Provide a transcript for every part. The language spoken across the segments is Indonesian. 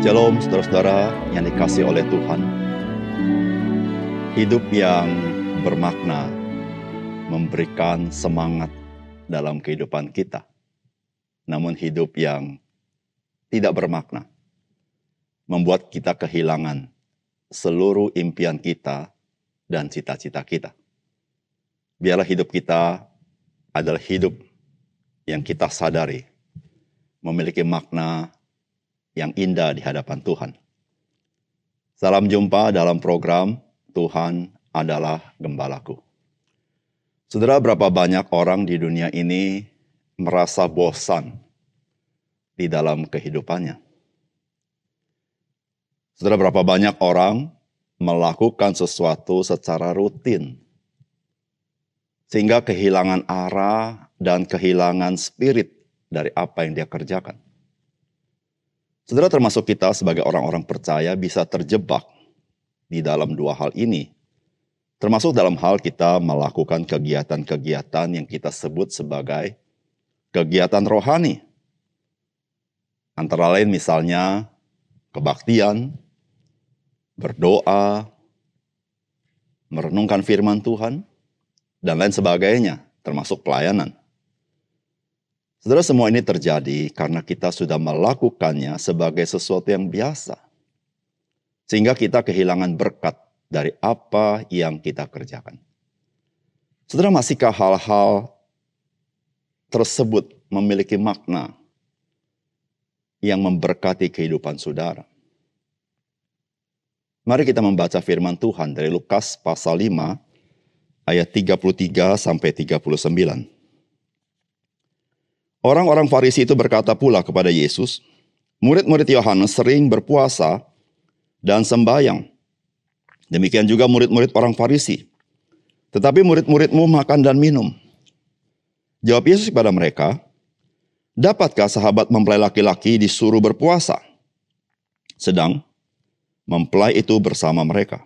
Shalom saudara-saudara yang dikasih oleh Tuhan. Hidup yang bermakna memberikan semangat dalam kehidupan kita. Namun hidup yang tidak bermakna membuat kita kehilangan seluruh impian kita dan cita-cita kita. Biarlah hidup kita adalah hidup yang kita sadari memiliki makna yang indah di hadapan Tuhan. Salam jumpa dalam program Tuhan adalah Gembalaku. Saudara, berapa banyak orang di dunia ini merasa bosan di dalam kehidupannya? Saudara, berapa banyak orang melakukan sesuatu secara rutin sehingga kehilangan arah dan kehilangan spirit dari apa yang dia kerjakan. Saudara termasuk kita sebagai orang-orang percaya bisa terjebak di dalam dua hal ini. Termasuk dalam hal kita melakukan kegiatan-kegiatan yang kita sebut sebagai kegiatan rohani. Antara lain misalnya kebaktian, berdoa, merenungkan firman Tuhan, dan lain sebagainya, termasuk pelayanan. Saudara, semua ini terjadi karena kita sudah melakukannya sebagai sesuatu yang biasa. Sehingga kita kehilangan berkat dari apa yang kita kerjakan. Saudara, masihkah hal-hal tersebut memiliki makna yang memberkati kehidupan saudara? Mari kita membaca firman Tuhan dari Lukas pasal 5 ayat 33 sampai 39. Orang-orang Farisi itu berkata pula kepada Yesus, murid-murid Yohanes sering berpuasa dan sembahyang. Demikian juga murid-murid orang Farisi. Tetapi murid-muridmu makan dan minum. Jawab Yesus kepada mereka, Dapatkah sahabat mempelai laki-laki disuruh berpuasa? Sedang mempelai itu bersama mereka.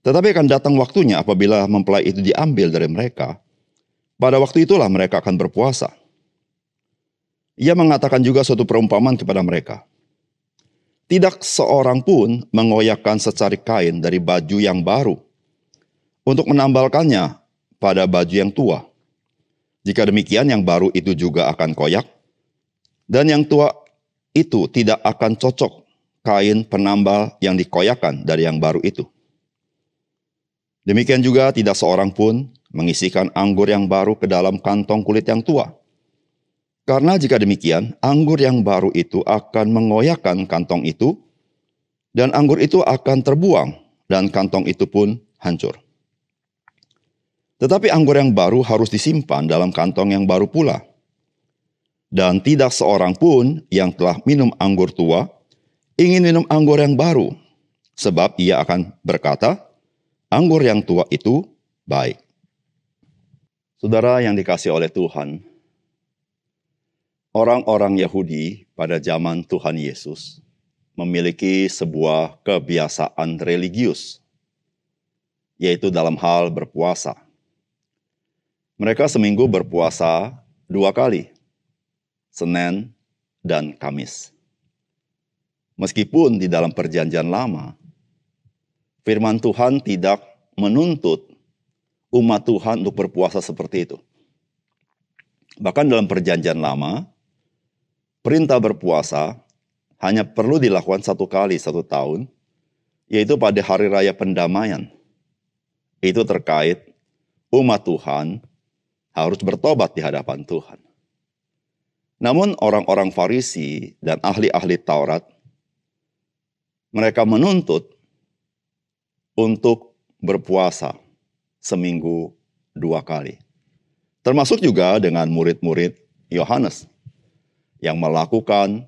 Tetapi akan datang waktunya apabila mempelai itu diambil dari mereka. Pada waktu itulah mereka akan berpuasa. Ia mengatakan juga suatu perumpamaan kepada mereka. Tidak seorang pun mengoyakkan secari kain dari baju yang baru untuk menambalkannya pada baju yang tua. Jika demikian, yang baru itu juga akan koyak, dan yang tua itu tidak akan cocok kain penambal yang dikoyakan dari yang baru itu. Demikian juga tidak seorang pun mengisikan anggur yang baru ke dalam kantong kulit yang tua karena jika demikian, anggur yang baru itu akan mengoyakkan kantong itu, dan anggur itu akan terbuang, dan kantong itu pun hancur. Tetapi anggur yang baru harus disimpan dalam kantong yang baru pula. Dan tidak seorang pun yang telah minum anggur tua ingin minum anggur yang baru, sebab ia akan berkata, "Anggur yang tua itu baik." Saudara yang dikasih oleh Tuhan, Orang-orang Yahudi pada zaman Tuhan Yesus memiliki sebuah kebiasaan religius, yaitu dalam hal berpuasa. Mereka seminggu berpuasa dua kali, Senin dan Kamis. Meskipun di dalam Perjanjian Lama, Firman Tuhan tidak menuntut umat Tuhan untuk berpuasa seperti itu. Bahkan dalam Perjanjian Lama, perintah berpuasa hanya perlu dilakukan satu kali satu tahun, yaitu pada hari raya pendamaian. Itu terkait umat Tuhan harus bertobat di hadapan Tuhan. Namun orang-orang Farisi dan ahli-ahli Taurat, mereka menuntut untuk berpuasa seminggu dua kali. Termasuk juga dengan murid-murid Yohanes yang melakukan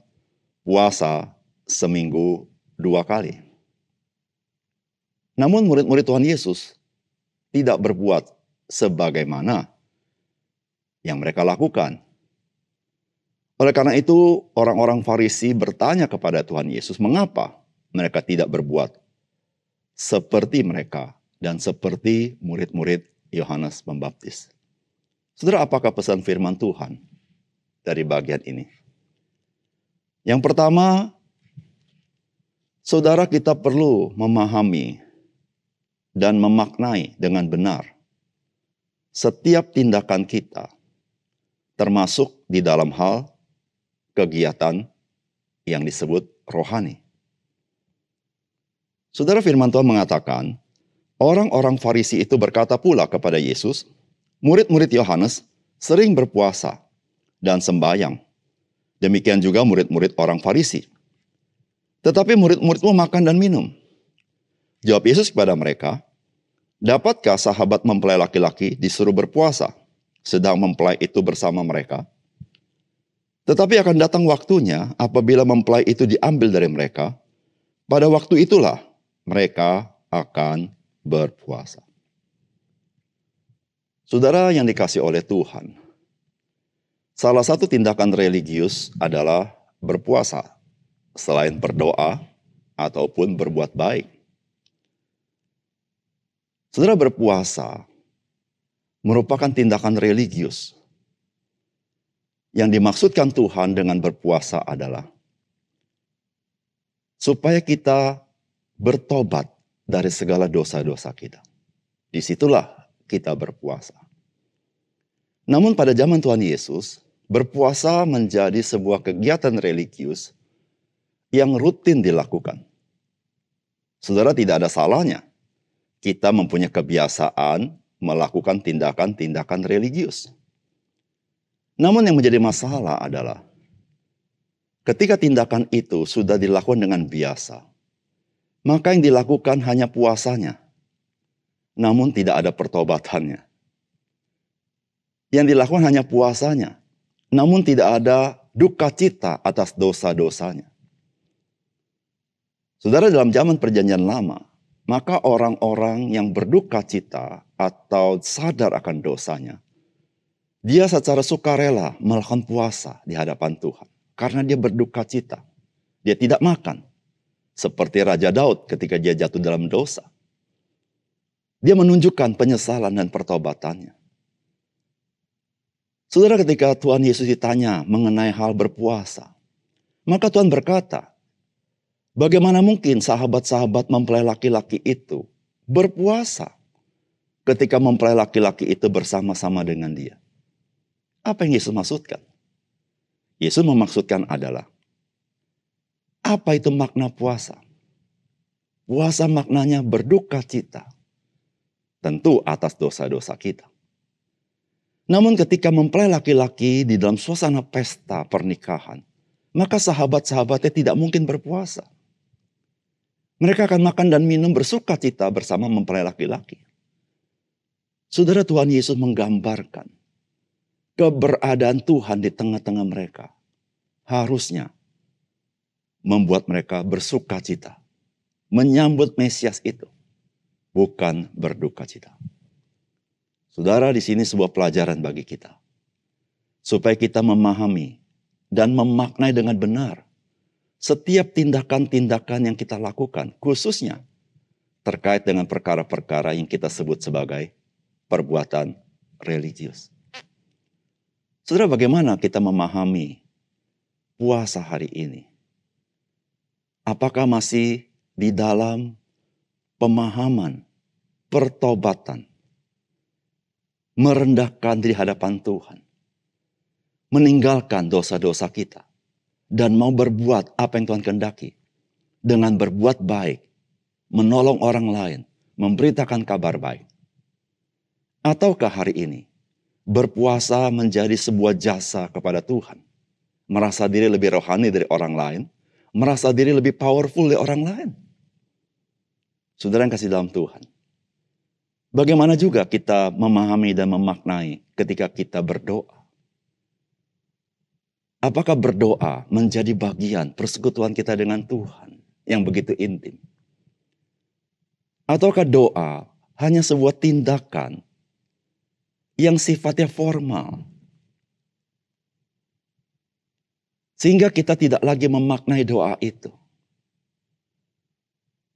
puasa seminggu dua kali. Namun murid-murid Tuhan Yesus tidak berbuat sebagaimana yang mereka lakukan. Oleh karena itu, orang-orang Farisi bertanya kepada Tuhan Yesus, "Mengapa mereka tidak berbuat seperti mereka dan seperti murid-murid Yohanes Pembaptis?" Saudara, apakah pesan firman Tuhan dari bagian ini? Yang pertama, Saudara kita perlu memahami dan memaknai dengan benar setiap tindakan kita, termasuk di dalam hal kegiatan yang disebut rohani. Saudara firman Tuhan mengatakan, orang-orang Farisi itu berkata pula kepada Yesus, murid-murid Yohanes sering berpuasa dan sembahyang. Demikian juga murid-murid orang Farisi. Tetapi murid-muridmu makan dan minum. Jawab Yesus kepada mereka, Dapatkah sahabat mempelai laki-laki disuruh berpuasa, sedang mempelai itu bersama mereka? Tetapi akan datang waktunya apabila mempelai itu diambil dari mereka, pada waktu itulah mereka akan berpuasa. Saudara yang dikasih oleh Tuhan, salah satu tindakan religius adalah berpuasa, selain berdoa ataupun berbuat baik. Saudara berpuasa merupakan tindakan religius. Yang dimaksudkan Tuhan dengan berpuasa adalah supaya kita bertobat dari segala dosa-dosa kita. Di situlah kita berpuasa. Namun pada zaman Tuhan Yesus, berpuasa menjadi sebuah kegiatan religius yang rutin dilakukan. Saudara tidak ada salahnya kita mempunyai kebiasaan melakukan tindakan-tindakan religius. Namun yang menjadi masalah adalah ketika tindakan itu sudah dilakukan dengan biasa, maka yang dilakukan hanya puasanya, namun tidak ada pertobatannya. Yang dilakukan hanya puasanya, namun tidak ada duka cita atas dosa-dosanya. Saudara dalam zaman perjanjian lama, maka orang-orang yang berduka cita atau sadar akan dosanya, dia secara sukarela melakukan puasa di hadapan Tuhan. Karena dia berduka cita. Dia tidak makan. Seperti Raja Daud ketika dia jatuh dalam dosa. Dia menunjukkan penyesalan dan pertobatannya. Saudara ketika Tuhan Yesus ditanya mengenai hal berpuasa. Maka Tuhan berkata, Bagaimana mungkin sahabat-sahabat mempelai laki-laki itu berpuasa ketika mempelai laki-laki itu bersama-sama dengan dia? Apa yang Yesus maksudkan? Yesus memaksudkan adalah apa itu makna puasa? Puasa maknanya berduka cita. Tentu atas dosa-dosa kita. Namun ketika mempelai laki-laki di dalam suasana pesta pernikahan, maka sahabat-sahabatnya tidak mungkin berpuasa. Mereka akan makan dan minum bersuka cita bersama mempelai laki-laki. Saudara Tuhan Yesus menggambarkan keberadaan Tuhan di tengah-tengah mereka. Harusnya membuat mereka bersuka cita. Menyambut Mesias itu. Bukan berduka cita. Saudara di sini sebuah pelajaran bagi kita. Supaya kita memahami dan memaknai dengan benar setiap tindakan-tindakan yang kita lakukan, khususnya terkait dengan perkara-perkara yang kita sebut sebagai perbuatan religius. Saudara, bagaimana kita memahami puasa hari ini? Apakah masih di dalam pemahaman pertobatan, merendahkan di hadapan Tuhan, meninggalkan dosa-dosa kita, dan mau berbuat apa yang Tuhan kehendaki dengan berbuat baik, menolong orang lain, memberitakan kabar baik. Ataukah hari ini berpuasa menjadi sebuah jasa kepada Tuhan, merasa diri lebih rohani dari orang lain, merasa diri lebih powerful dari orang lain? Saudara yang kasih dalam Tuhan. Bagaimana juga kita memahami dan memaknai ketika kita berdoa? Apakah berdoa menjadi bagian persekutuan kita dengan Tuhan yang begitu intim? Ataukah doa hanya sebuah tindakan yang sifatnya formal? Sehingga kita tidak lagi memaknai doa itu.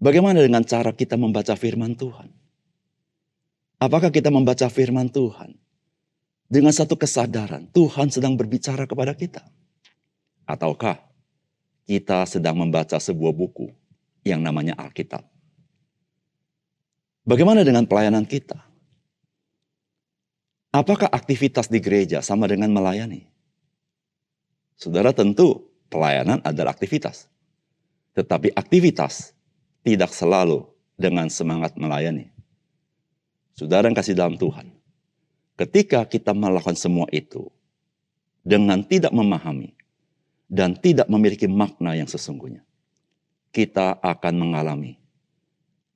Bagaimana dengan cara kita membaca firman Tuhan? Apakah kita membaca firman Tuhan dengan satu kesadaran Tuhan sedang berbicara kepada kita? Ataukah kita sedang membaca sebuah buku yang namanya Alkitab. Bagaimana dengan pelayanan kita? Apakah aktivitas di gereja sama dengan melayani? Saudara tentu pelayanan adalah aktivitas. Tetapi aktivitas tidak selalu dengan semangat melayani. Saudara yang kasih dalam Tuhan. Ketika kita melakukan semua itu dengan tidak memahami dan tidak memiliki makna yang sesungguhnya, kita akan mengalami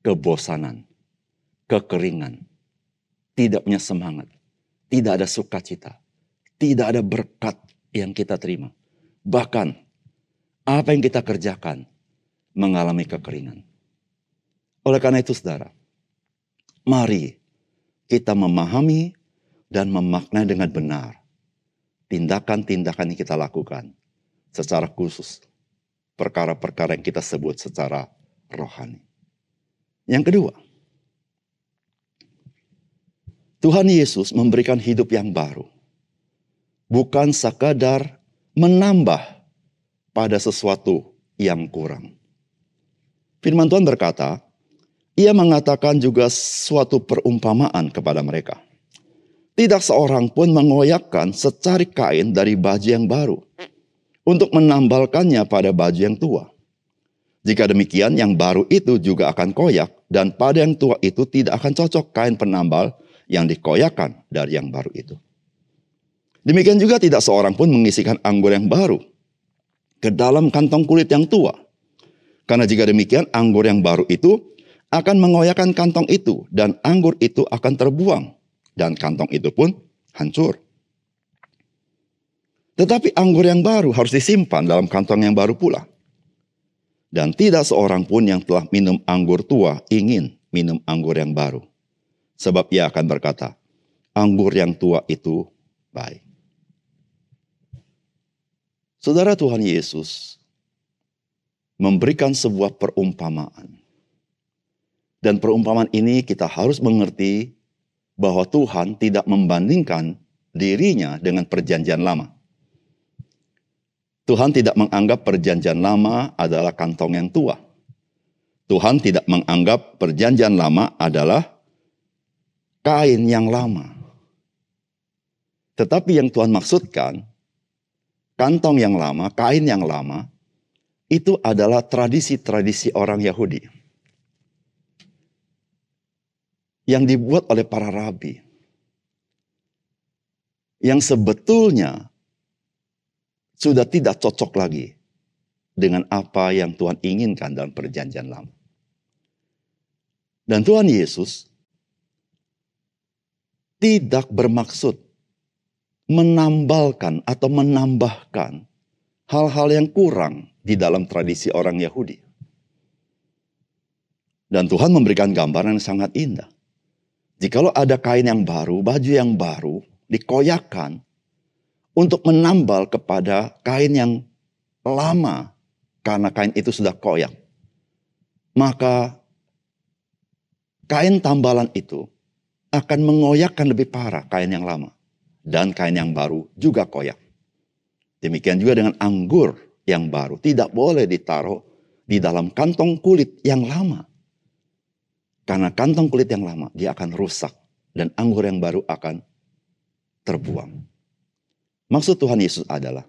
kebosanan, kekeringan, tidak punya semangat, tidak ada sukacita, tidak ada berkat yang kita terima. Bahkan apa yang kita kerjakan mengalami kekeringan. Oleh karena itu saudara, mari kita memahami dan memaknai dengan benar tindakan-tindakan yang kita lakukan secara khusus perkara-perkara yang kita sebut secara rohani. Yang kedua, Tuhan Yesus memberikan hidup yang baru. Bukan sekadar menambah pada sesuatu yang kurang. Firman Tuhan berkata, ia mengatakan juga suatu perumpamaan kepada mereka. Tidak seorang pun mengoyakkan secari kain dari baju yang baru untuk menambalkannya pada baju yang tua. Jika demikian, yang baru itu juga akan koyak dan pada yang tua itu tidak akan cocok kain penambal yang dikoyakan dari yang baru itu. Demikian juga tidak seorang pun mengisikan anggur yang baru ke dalam kantong kulit yang tua. Karena jika demikian anggur yang baru itu akan mengoyakkan kantong itu dan anggur itu akan terbuang dan kantong itu pun hancur. Tetapi anggur yang baru harus disimpan dalam kantong yang baru pula. Dan tidak seorang pun yang telah minum anggur tua ingin minum anggur yang baru Sebab ia akan berkata, anggur yang tua itu baik. Saudara Tuhan Yesus memberikan sebuah perumpamaan. Dan perumpamaan ini kita harus mengerti bahwa Tuhan tidak membandingkan dirinya dengan perjanjian lama. Tuhan tidak menganggap perjanjian lama adalah kantong yang tua. Tuhan tidak menganggap perjanjian lama adalah kain yang lama. Tetapi yang Tuhan maksudkan, kantong yang lama, kain yang lama, itu adalah tradisi-tradisi orang Yahudi. Yang dibuat oleh para rabi. Yang sebetulnya sudah tidak cocok lagi dengan apa yang Tuhan inginkan dalam perjanjian lama. Dan Tuhan Yesus tidak bermaksud menambalkan atau menambahkan hal-hal yang kurang di dalam tradisi orang Yahudi. Dan Tuhan memberikan gambaran yang sangat indah. Jikalau ada kain yang baru, baju yang baru, dikoyakan untuk menambal kepada kain yang lama karena kain itu sudah koyak. Maka kain tambalan itu akan mengoyakkan lebih parah kain yang lama. Dan kain yang baru juga koyak. Demikian juga dengan anggur yang baru. Tidak boleh ditaruh di dalam kantong kulit yang lama. Karena kantong kulit yang lama dia akan rusak. Dan anggur yang baru akan terbuang. Maksud Tuhan Yesus adalah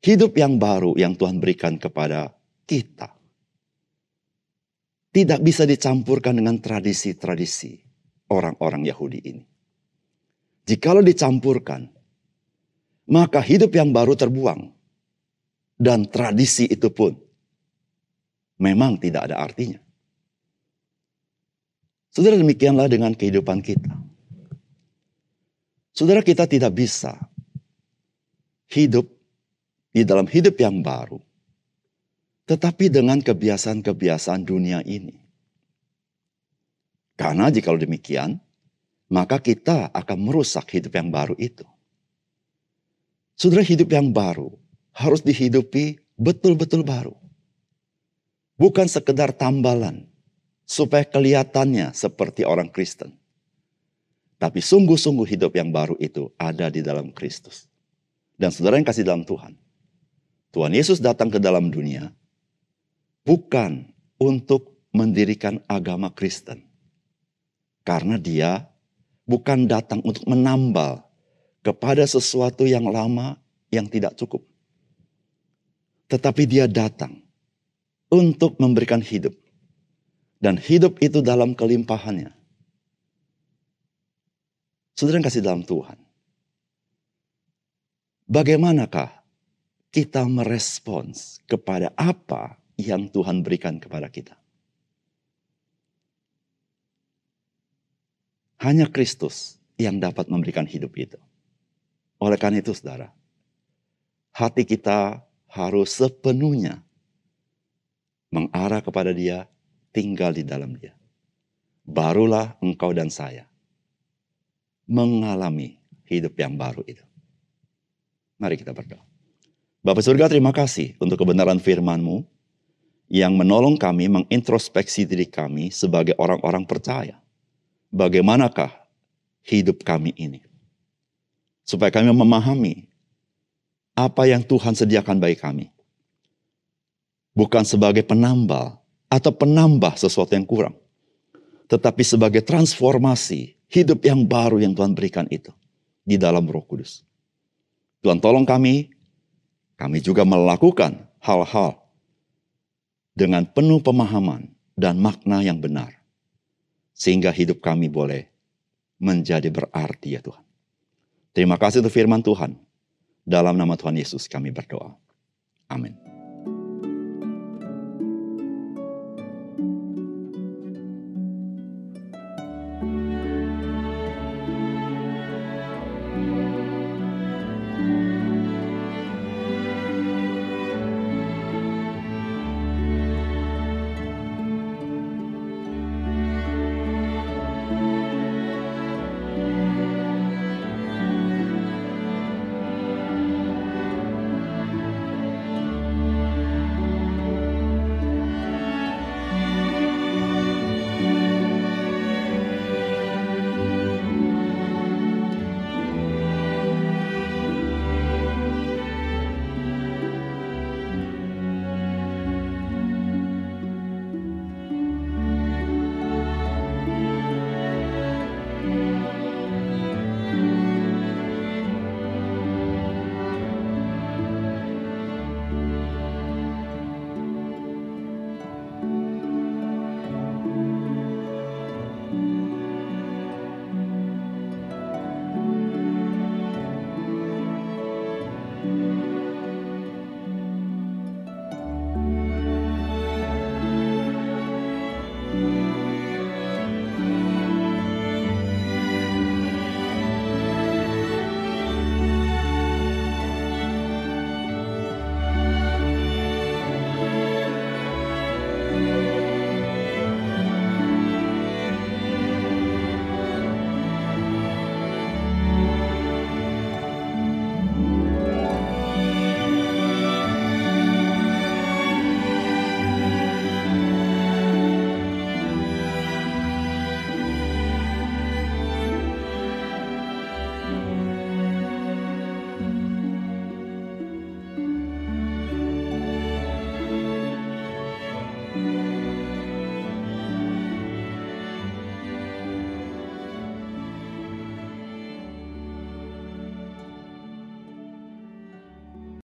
hidup yang baru yang Tuhan berikan kepada kita tidak bisa dicampurkan dengan tradisi-tradisi orang-orang Yahudi ini. Jikalau dicampurkan, maka hidup yang baru terbuang. Dan tradisi itu pun memang tidak ada artinya. Saudara demikianlah dengan kehidupan kita. Saudara kita tidak bisa hidup di dalam hidup yang baru tetapi dengan kebiasaan-kebiasaan dunia ini. Karena jika demikian, maka kita akan merusak hidup yang baru itu. Saudara hidup yang baru harus dihidupi betul-betul baru. Bukan sekedar tambalan supaya kelihatannya seperti orang Kristen. Tapi sungguh-sungguh hidup yang baru itu ada di dalam Kristus. Dan saudara yang kasih dalam Tuhan. Tuhan Yesus datang ke dalam dunia bukan untuk mendirikan agama Kristen. Karena dia bukan datang untuk menambal kepada sesuatu yang lama yang tidak cukup. Tetapi dia datang untuk memberikan hidup. Dan hidup itu dalam kelimpahannya. Saudara yang kasih dalam Tuhan. Bagaimanakah kita merespons kepada apa yang Tuhan berikan kepada kita? Hanya Kristus yang dapat memberikan hidup itu. Oleh karena itu saudara, hati kita harus sepenuhnya mengarah kepada dia, tinggal di dalam dia. Barulah engkau dan saya mengalami hidup yang baru itu. Mari kita berdoa. Bapak surga terima kasih untuk kebenaran firman-Mu yang menolong kami mengintrospeksi diri kami sebagai orang-orang percaya bagaimanakah hidup kami ini. Supaya kami memahami apa yang Tuhan sediakan bagi kami. Bukan sebagai penambal atau penambah sesuatu yang kurang. Tetapi sebagai transformasi hidup yang baru yang Tuhan berikan itu. Di dalam roh kudus. Tuhan tolong kami, kami juga melakukan hal-hal dengan penuh pemahaman dan makna yang benar sehingga hidup kami boleh menjadi berarti ya Tuhan. Terima kasih untuk firman Tuhan. Dalam nama Tuhan Yesus kami berdoa. Amin.